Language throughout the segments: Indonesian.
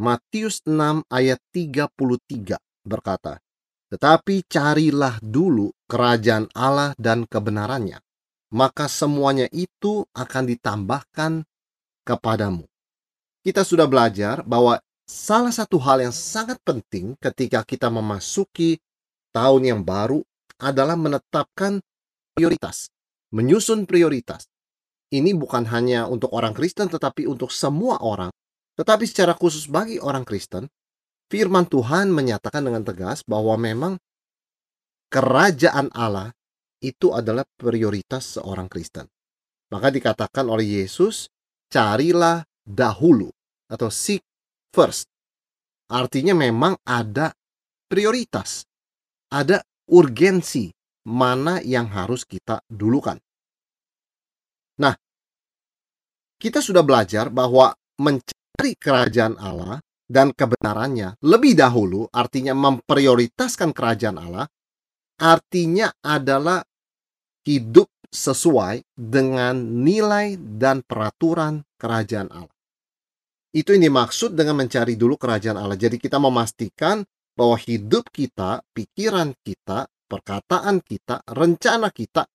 Matius 6 ayat 33 berkata, Tetapi carilah dulu kerajaan Allah dan kebenarannya, maka semuanya itu akan ditambahkan kepadamu. Kita sudah belajar bahwa salah satu hal yang sangat penting ketika kita memasuki tahun yang baru adalah menetapkan prioritas, menyusun prioritas. Ini bukan hanya untuk orang Kristen tetapi untuk semua orang tetapi secara khusus bagi orang Kristen, firman Tuhan menyatakan dengan tegas bahwa memang kerajaan Allah itu adalah prioritas seorang Kristen. Maka dikatakan oleh Yesus, carilah dahulu atau seek first. Artinya memang ada prioritas, ada urgensi mana yang harus kita dulukan. Nah, kita sudah belajar bahwa mencari mencari kerajaan Allah dan kebenarannya lebih dahulu, artinya memprioritaskan kerajaan Allah, artinya adalah hidup sesuai dengan nilai dan peraturan kerajaan Allah. Itu yang dimaksud dengan mencari dulu kerajaan Allah. Jadi kita memastikan bahwa hidup kita, pikiran kita, perkataan kita, rencana kita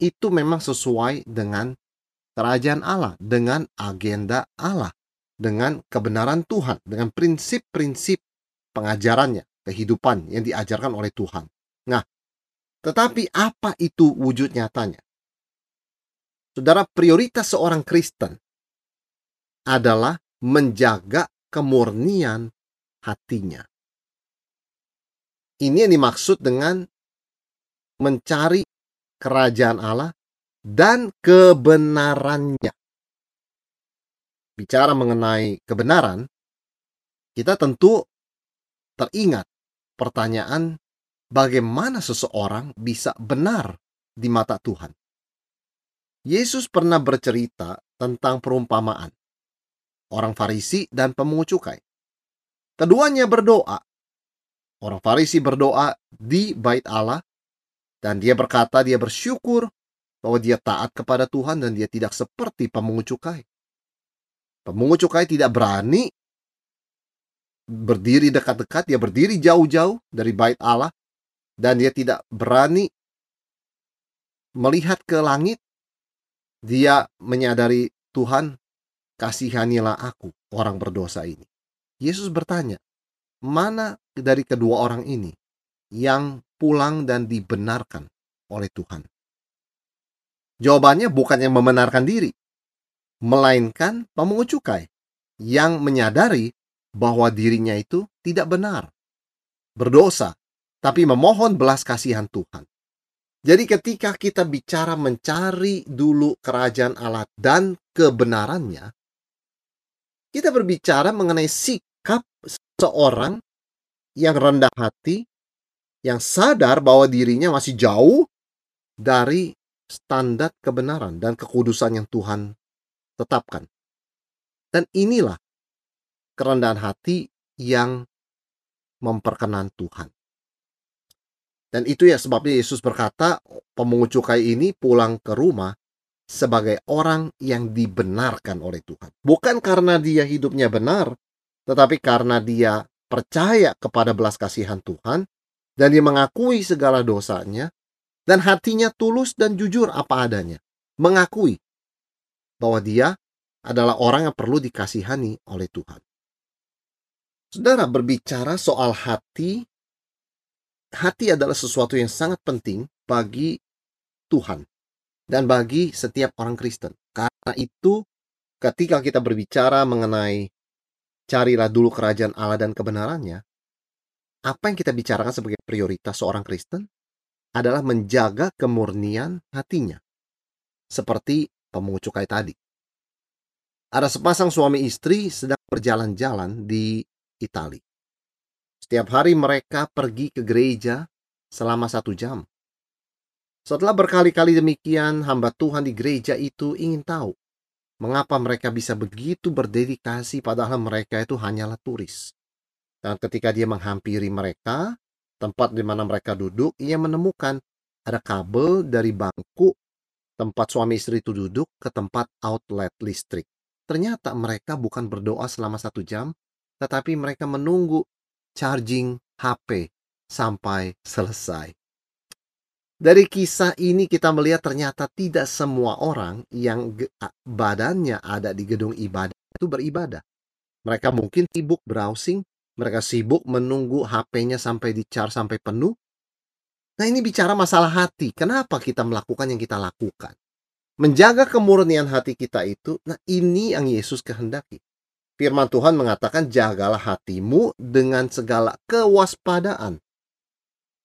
itu memang sesuai dengan kerajaan Allah, dengan agenda Allah dengan kebenaran Tuhan, dengan prinsip-prinsip pengajarannya, kehidupan yang diajarkan oleh Tuhan. Nah, tetapi apa itu wujud nyatanya? Saudara, prioritas seorang Kristen adalah menjaga kemurnian hatinya. Ini yang dimaksud dengan mencari kerajaan Allah dan kebenarannya bicara mengenai kebenaran, kita tentu teringat pertanyaan bagaimana seseorang bisa benar di mata Tuhan. Yesus pernah bercerita tentang perumpamaan orang Farisi dan pemungut cukai. Keduanya berdoa. Orang Farisi berdoa di bait Allah dan dia berkata dia bersyukur bahwa dia taat kepada Tuhan dan dia tidak seperti pemungut cukai. Pemungut cukai tidak berani berdiri dekat-dekat, dia berdiri jauh-jauh dari bait Allah dan dia tidak berani melihat ke langit. Dia menyadari Tuhan, kasihanilah aku, orang berdosa ini. Yesus bertanya, mana dari kedua orang ini yang pulang dan dibenarkan oleh Tuhan? Jawabannya bukan yang membenarkan diri, melainkan pemungut cukai yang menyadari bahwa dirinya itu tidak benar, berdosa, tapi memohon belas kasihan Tuhan. Jadi ketika kita bicara mencari dulu kerajaan Allah dan kebenarannya, kita berbicara mengenai sikap seorang yang rendah hati, yang sadar bahwa dirinya masih jauh dari standar kebenaran dan kekudusan yang Tuhan tetapkan. Dan inilah kerendahan hati yang memperkenan Tuhan. Dan itu ya sebabnya Yesus berkata, pemungut cukai ini pulang ke rumah sebagai orang yang dibenarkan oleh Tuhan. Bukan karena dia hidupnya benar, tetapi karena dia percaya kepada belas kasihan Tuhan dan dia mengakui segala dosanya dan hatinya tulus dan jujur apa adanya. Mengakui bahwa dia adalah orang yang perlu dikasihani oleh Tuhan. Saudara berbicara soal hati, hati adalah sesuatu yang sangat penting bagi Tuhan dan bagi setiap orang Kristen. Karena itu, ketika kita berbicara mengenai carilah dulu kerajaan Allah dan kebenarannya, apa yang kita bicarakan sebagai prioritas seorang Kristen adalah menjaga kemurnian hatinya. Seperti pemungut cukai tadi. Ada sepasang suami istri sedang berjalan-jalan di Italia. Setiap hari mereka pergi ke gereja selama satu jam. Setelah berkali-kali demikian, hamba Tuhan di gereja itu ingin tahu mengapa mereka bisa begitu berdedikasi padahal mereka itu hanyalah turis. Dan ketika dia menghampiri mereka, tempat di mana mereka duduk, ia menemukan ada kabel dari bangku tempat suami istri itu duduk ke tempat outlet listrik. Ternyata mereka bukan berdoa selama satu jam, tetapi mereka menunggu charging HP sampai selesai. Dari kisah ini kita melihat ternyata tidak semua orang yang badannya ada di gedung ibadah itu beribadah. Mereka mungkin sibuk browsing, mereka sibuk menunggu HP-nya sampai di charge sampai penuh. Nah ini bicara masalah hati. Kenapa kita melakukan yang kita lakukan? Menjaga kemurnian hati kita itu, nah ini yang Yesus kehendaki. Firman Tuhan mengatakan, "Jagalah hatimu dengan segala kewaspadaan,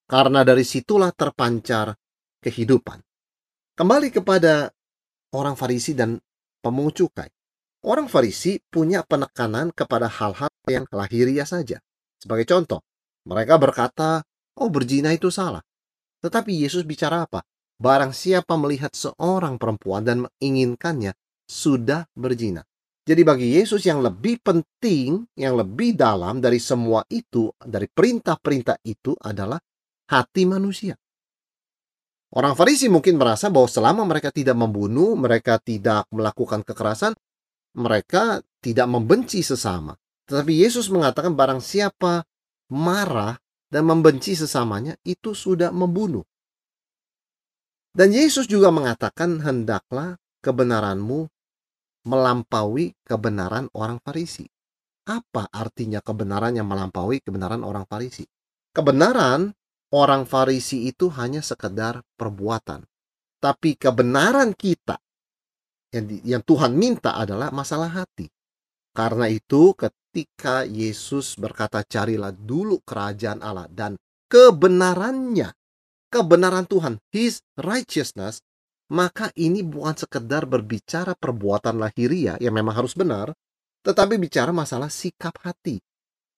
karena dari situlah terpancar kehidupan." Kembali kepada orang Farisi dan pemungut cukai. Orang Farisi punya penekanan kepada hal-hal yang lahiriah saja. Sebagai contoh, mereka berkata, "Oh, berzina itu salah." Tetapi Yesus bicara apa? Barang siapa melihat seorang perempuan dan menginginkannya, sudah berzina. Jadi bagi Yesus yang lebih penting, yang lebih dalam dari semua itu, dari perintah-perintah itu adalah hati manusia. Orang Farisi mungkin merasa bahwa selama mereka tidak membunuh, mereka tidak melakukan kekerasan, mereka tidak membenci sesama. Tetapi Yesus mengatakan barang siapa marah dan membenci sesamanya, itu sudah membunuh. Dan Yesus juga mengatakan hendaklah kebenaranmu melampaui kebenaran orang Farisi. Apa artinya kebenaran yang melampaui kebenaran orang Farisi? Kebenaran orang Farisi itu hanya sekedar perbuatan. Tapi kebenaran kita yang, yang Tuhan minta adalah masalah hati. Karena itu ketika Yesus berkata carilah dulu kerajaan Allah dan kebenarannya, kebenaran Tuhan, His righteousness, maka ini bukan sekedar berbicara perbuatan lahiriah yang memang harus benar, tetapi bicara masalah sikap hati.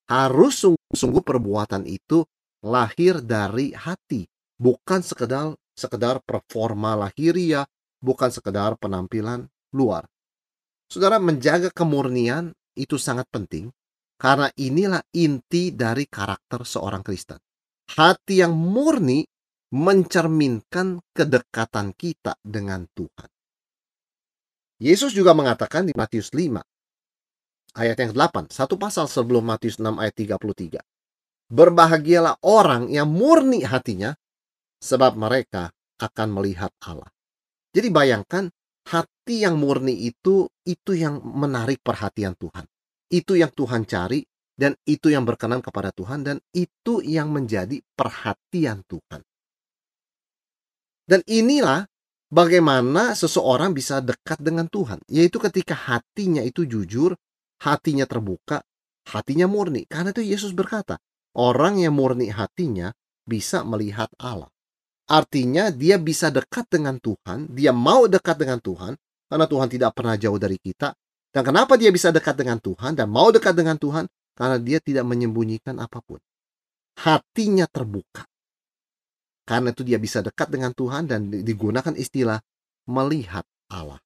Harus sungguh-sungguh perbuatan itu lahir dari hati, bukan sekedar sekedar performa lahiriah, bukan sekedar penampilan luar. Saudara menjaga kemurnian itu sangat penting karena inilah inti dari karakter seorang Kristen. Hati yang murni mencerminkan kedekatan kita dengan Tuhan. Yesus juga mengatakan di Matius 5 ayat yang 8, satu pasal sebelum Matius 6 ayat 33. Berbahagialah orang yang murni hatinya sebab mereka akan melihat Allah. Jadi bayangkan hati yang murni itu itu yang menarik perhatian Tuhan. Itu yang Tuhan cari dan itu yang berkenan kepada Tuhan dan itu yang menjadi perhatian Tuhan. Dan inilah bagaimana seseorang bisa dekat dengan Tuhan, yaitu ketika hatinya itu jujur, hatinya terbuka, hatinya murni. Karena itu Yesus berkata, orang yang murni hatinya bisa melihat Allah. Artinya dia bisa dekat dengan Tuhan, dia mau dekat dengan Tuhan, karena Tuhan tidak pernah jauh dari kita. Dan kenapa dia bisa dekat dengan Tuhan dan mau dekat dengan Tuhan? Karena dia tidak menyembunyikan apa pun. Hatinya terbuka. Karena itu dia bisa dekat dengan Tuhan dan digunakan istilah melihat Allah.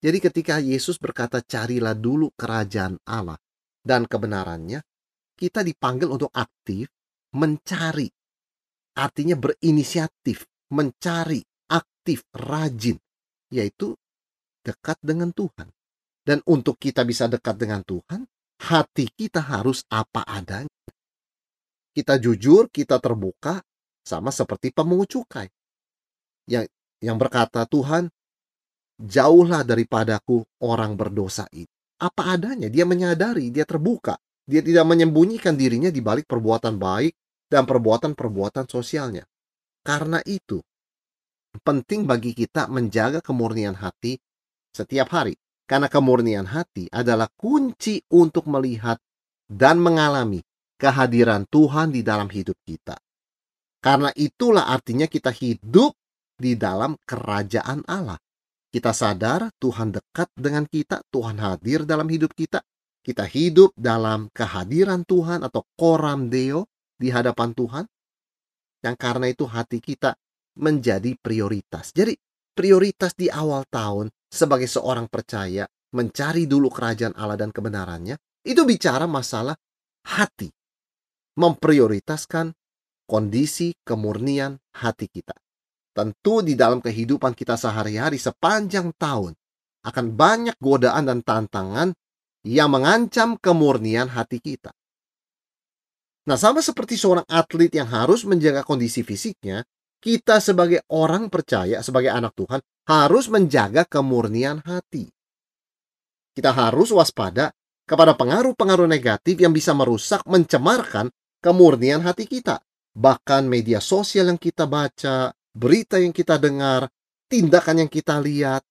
Jadi ketika Yesus berkata carilah dulu kerajaan Allah dan kebenarannya, kita dipanggil untuk aktif mencari. Artinya berinisiatif, mencari, aktif, rajin, yaitu dekat dengan Tuhan. Dan untuk kita bisa dekat dengan Tuhan, hati kita harus apa adanya. Kita jujur, kita terbuka, sama seperti pemungut cukai. Yang, yang berkata, Tuhan, jauhlah daripadaku orang berdosa itu. Apa adanya, dia menyadari, dia terbuka. Dia tidak menyembunyikan dirinya di balik perbuatan baik dan perbuatan-perbuatan sosialnya. Karena itu, penting bagi kita menjaga kemurnian hati setiap hari. Karena kemurnian hati adalah kunci untuk melihat dan mengalami kehadiran Tuhan di dalam hidup kita. Karena itulah artinya kita hidup di dalam kerajaan Allah. Kita sadar Tuhan dekat dengan kita, Tuhan hadir dalam hidup kita. kita hidup dalam kehadiran Tuhan atau koram deo di hadapan Tuhan. Yang karena itu hati kita menjadi prioritas. Jadi prioritas di awal tahun sebagai seorang percaya mencari dulu kerajaan Allah dan kebenarannya itu bicara masalah hati. Memprioritaskan kondisi kemurnian hati kita. Tentu di dalam kehidupan kita sehari-hari sepanjang tahun akan banyak godaan dan tantangan yang mengancam kemurnian hati kita. Nah, sama seperti seorang atlet yang harus menjaga kondisi fisiknya, kita sebagai orang percaya, sebagai anak Tuhan, harus menjaga kemurnian hati. Kita harus waspada kepada pengaruh-pengaruh negatif yang bisa merusak, mencemarkan kemurnian hati kita. Bahkan media sosial yang kita baca, berita yang kita dengar, tindakan yang kita lihat,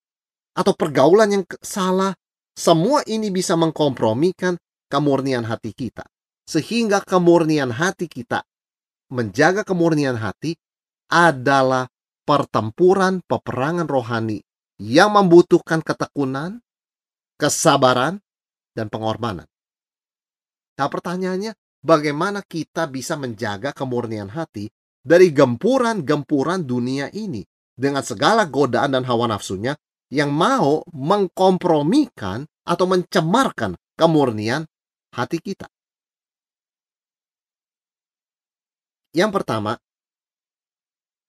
atau pergaulan yang salah, semua ini bisa mengkompromikan kemurnian hati kita. Sehingga kemurnian hati kita, menjaga kemurnian hati adalah pertempuran peperangan rohani yang membutuhkan ketekunan, kesabaran, dan pengorbanan. Nah pertanyaannya, bagaimana kita bisa menjaga kemurnian hati dari gempuran-gempuran dunia ini dengan segala godaan dan hawa nafsunya yang mau mengkompromikan atau mencemarkan kemurnian hati kita. Yang pertama,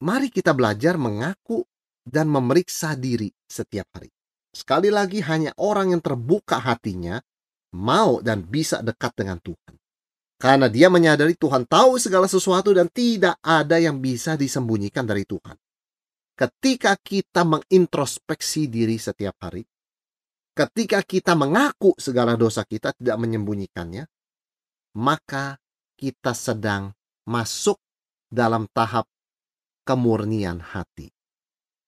mari kita belajar mengaku dan memeriksa diri setiap hari. Sekali lagi, hanya orang yang terbuka hatinya mau dan bisa dekat dengan Tuhan. Karena dia menyadari Tuhan tahu segala sesuatu dan tidak ada yang bisa disembunyikan dari Tuhan ketika kita mengintrospeksi diri setiap hari, ketika kita mengaku segala dosa kita tidak menyembunyikannya, maka kita sedang masuk dalam tahap kemurnian hati.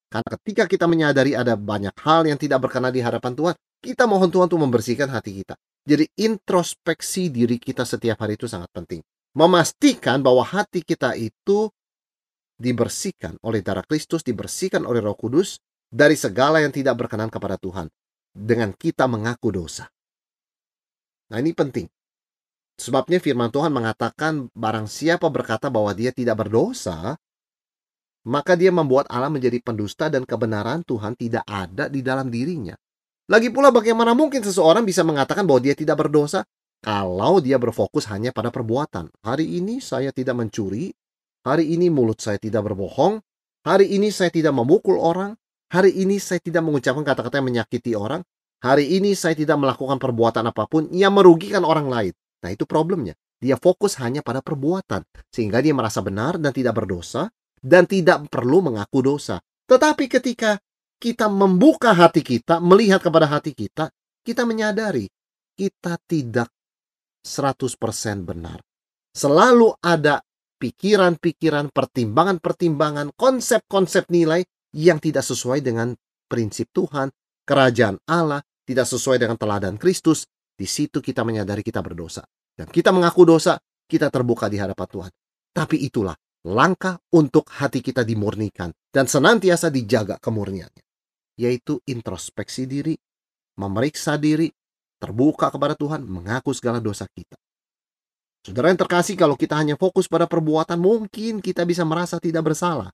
Karena ketika kita menyadari ada banyak hal yang tidak berkenan di hadapan Tuhan, kita mohon Tuhan untuk membersihkan hati kita. Jadi introspeksi diri kita setiap hari itu sangat penting. Memastikan bahwa hati kita itu dibersihkan oleh darah Kristus, dibersihkan oleh Roh Kudus dari segala yang tidak berkenan kepada Tuhan dengan kita mengaku dosa. Nah, ini penting. Sebabnya firman Tuhan mengatakan barang siapa berkata bahwa dia tidak berdosa, maka dia membuat Allah menjadi pendusta dan kebenaran Tuhan tidak ada di dalam dirinya. Lagi pula bagaimana mungkin seseorang bisa mengatakan bahwa dia tidak berdosa kalau dia berfokus hanya pada perbuatan. Hari ini saya tidak mencuri, Hari ini mulut saya tidak berbohong. Hari ini saya tidak memukul orang. Hari ini saya tidak mengucapkan kata-kata yang menyakiti orang. Hari ini saya tidak melakukan perbuatan apa pun yang merugikan orang lain. Nah itu problemnya. Dia fokus hanya pada perbuatan. Sehingga dia merasa benar dan tidak berdosa. Dan tidak perlu mengaku dosa. Tetapi ketika kita membuka hati kita, melihat kepada hati kita, kita menyadari kita tidak 100% benar. Selalu ada pikiran-pikiran, pertimbangan-pertimbangan, konsep-konsep nilai yang tidak sesuai dengan prinsip Tuhan, kerajaan Allah, tidak sesuai dengan teladan Kristus, di situ kita menyadari kita berdosa. Dan kita mengaku dosa, kita terbuka di hadapan Tuhan. Tapi itulah langkah untuk hati kita dimurnikan dan senantiasa dijaga kemurniannya. Yaitu introspeksi diri, memeriksa diri, terbuka kepada Tuhan, mengaku segala dosa kita. Saudara yang terkasih, kalau kita hanya fokus pada perbuatan, mungkin kita bisa merasa tidak bersalah.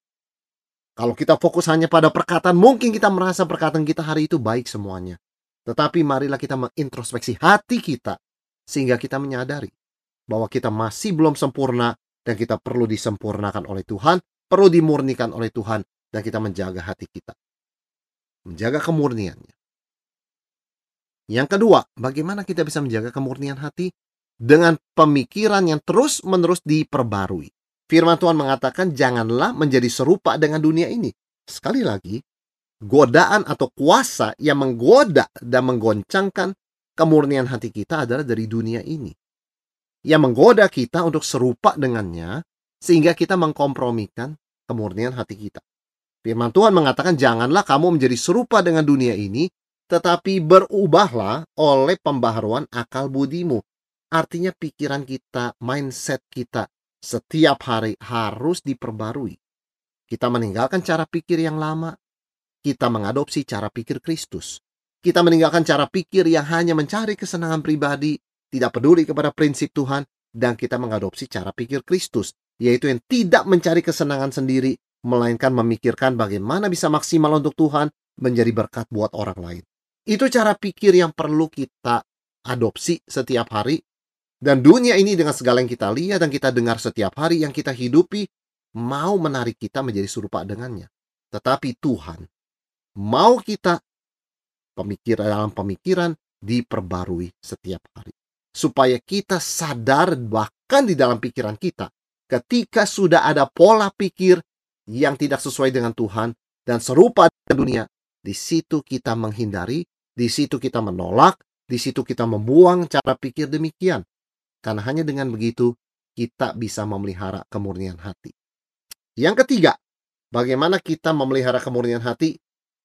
Kalau kita fokus hanya pada perkataan, mungkin kita merasa perkataan kita hari itu baik semuanya. Tetapi marilah kita mengintrospeksi hati kita, sehingga kita menyadari bahwa kita masih belum sempurna dan kita perlu disempurnakan oleh Tuhan, perlu dimurnikan oleh Tuhan, dan kita menjaga hati kita. Menjaga kemurniannya. Yang kedua, bagaimana kita bisa menjaga kemurnian hati? dengan pemikiran yang terus-menerus diperbarui. Firman Tuhan mengatakan, "Janganlah menjadi serupa dengan dunia ini." Sekali lagi, godaan atau kuasa yang menggoda dan menggoncangkan kemurnian hati kita adalah dari dunia ini. Yang menggoda kita untuk serupa dengannya, sehingga kita mengkompromikan kemurnian hati kita. Firman Tuhan mengatakan, "Janganlah kamu menjadi serupa dengan dunia ini, tetapi berubahlah oleh pembaharuan akal budimu, Artinya pikiran kita, mindset kita setiap hari harus diperbarui. Kita meninggalkan cara pikir yang lama, kita mengadopsi cara pikir Kristus. kita meninggalkan cara pikir yang hanya mencari kesenangan pribadi, tidak peduli kepada prinsip Tuhan, dan kita mengadopsi cara pikir Kristus, yaitu yang tidak mencari kesenangan sendiri, melainkan memikirkan bagaimana bisa maksimal untuk Tuhan menjadi berkat buat orang lain. Itu cara pikir yang perlu kita adopsi setiap hari. Dan dunia ini dengan segala yang kita lihat dan kita dengar setiap hari yang kita hidupi, mau menarik kita menjadi serupa dengannya. Tetapi Tuhan mau kita pemikiran dalam pemikiran diperbarui setiap hari. Supaya kita sadar bahkan di dalam pikiran kita ketika sudah ada pola pikir yang tidak sesuai dengan Tuhan dan serupa dengan dunia, di situ kita menghindari, di situ kita menolak, di situ kita membuang cara pikir demikian. Karena hanya dengan begitu kita bisa memelihara kemurnian hati. Yang ketiga, bagaimana kita memelihara kemurnian hati?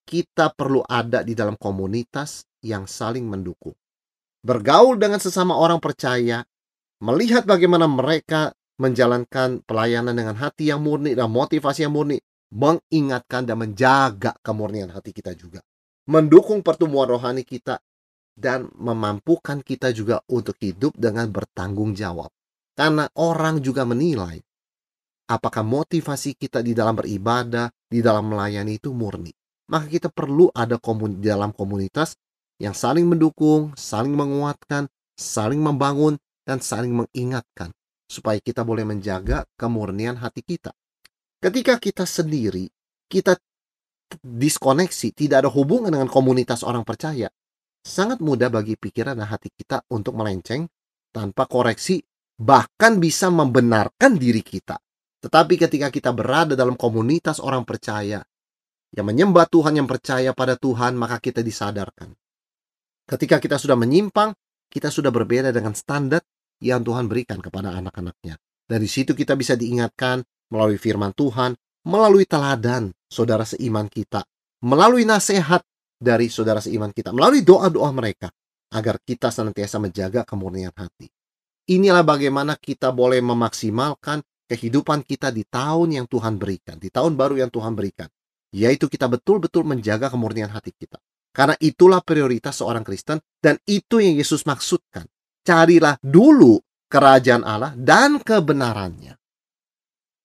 kita perlu ada di dalam komunitas yang saling mendukung. Bergaul dengan sesama orang percaya, melihat bagaimana mereka menjalankan pelayanan dengan hati yang murni dan motivasi yang murni, mengingatkan dan menjaga kemurnian hati kita juga. Mendukung pertumbuhan rohani kita dan memampukan kita juga untuk hidup dengan bertanggung jawab. Karena orang juga menilai apakah motivasi kita di dalam beribadah, di dalam melayani itu murni maka kita perlu ada komun dalam komunitas yang saling mendukung, saling menguatkan, saling membangun, dan saling mengingatkan supaya kita boleh menjaga kemurnian hati kita. Ketika kita sendiri, kita diskoneksi, tidak ada hubungan dengan komunitas orang percaya, sangat mudah bagi pikiran dan hati kita untuk melenceng tanpa koreksi, bahkan bisa membenarkan diri kita. Tetapi ketika kita berada dalam komunitas orang percaya, yang menyembah Tuhan yang percaya pada Tuhan, maka kita disadarkan. Ketika kita sudah menyimpang, kita sudah berbeda dengan standar yang Tuhan berikan kepada anak-anaknya. Dari situ kita bisa diingatkan melalui firman Tuhan, melalui teladan saudara seiman kita, melalui nasihat dari saudara seiman kita, melalui doa-doa mereka, agar kita senantiasa menjaga kemurnian hati. Inilah bagaimana kita boleh memaksimalkan kehidupan kita di tahun yang Tuhan berikan, di tahun baru yang Tuhan berikan yaitu kita betul-betul menjaga kemurnian hati kita. Karena itulah prioritas seorang Kristen dan itu yang Yesus maksudkan. Carilah dulu kerajaan Allah dan kebenarannya.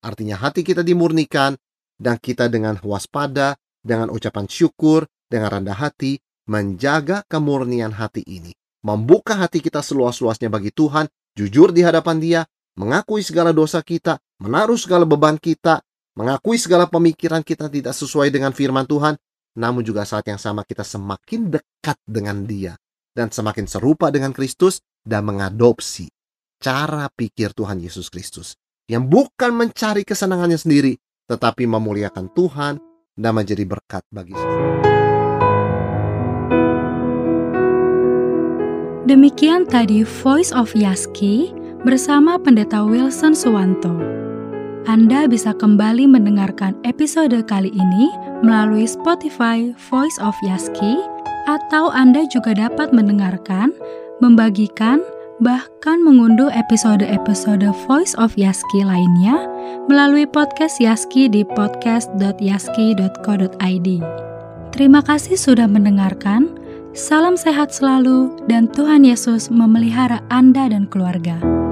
Artinya hati kita dimurnikan dan kita dengan waspada, dengan ucapan syukur, dengan rendah hati, menjaga kemurnian hati ini. Membuka hati kita seluas-luasnya bagi Tuhan, jujur di hadapan dia, mengakui segala dosa kita, menaruh segala beban kita, mengakui segala pemikiran kita tidak sesuai dengan firman Tuhan, namun juga saat yang sama kita semakin dekat dengan Dia dan semakin serupa dengan Kristus dan mengadopsi cara pikir Tuhan Yesus Kristus yang bukan mencari kesenangannya sendiri, tetapi memuliakan Tuhan dan menjadi berkat bagi semua. Demikian tadi Voice of Yaski bersama Pendeta Wilson Suwanto. Anda bisa kembali mendengarkan episode kali ini melalui Spotify Voice of Yaski, atau Anda juga dapat mendengarkan, membagikan, bahkan mengunduh episode-episode Voice of Yaski lainnya melalui podcast Yaski di podcast.yaski.co.id. Terima kasih sudah mendengarkan. Salam sehat selalu, dan Tuhan Yesus memelihara Anda dan keluarga.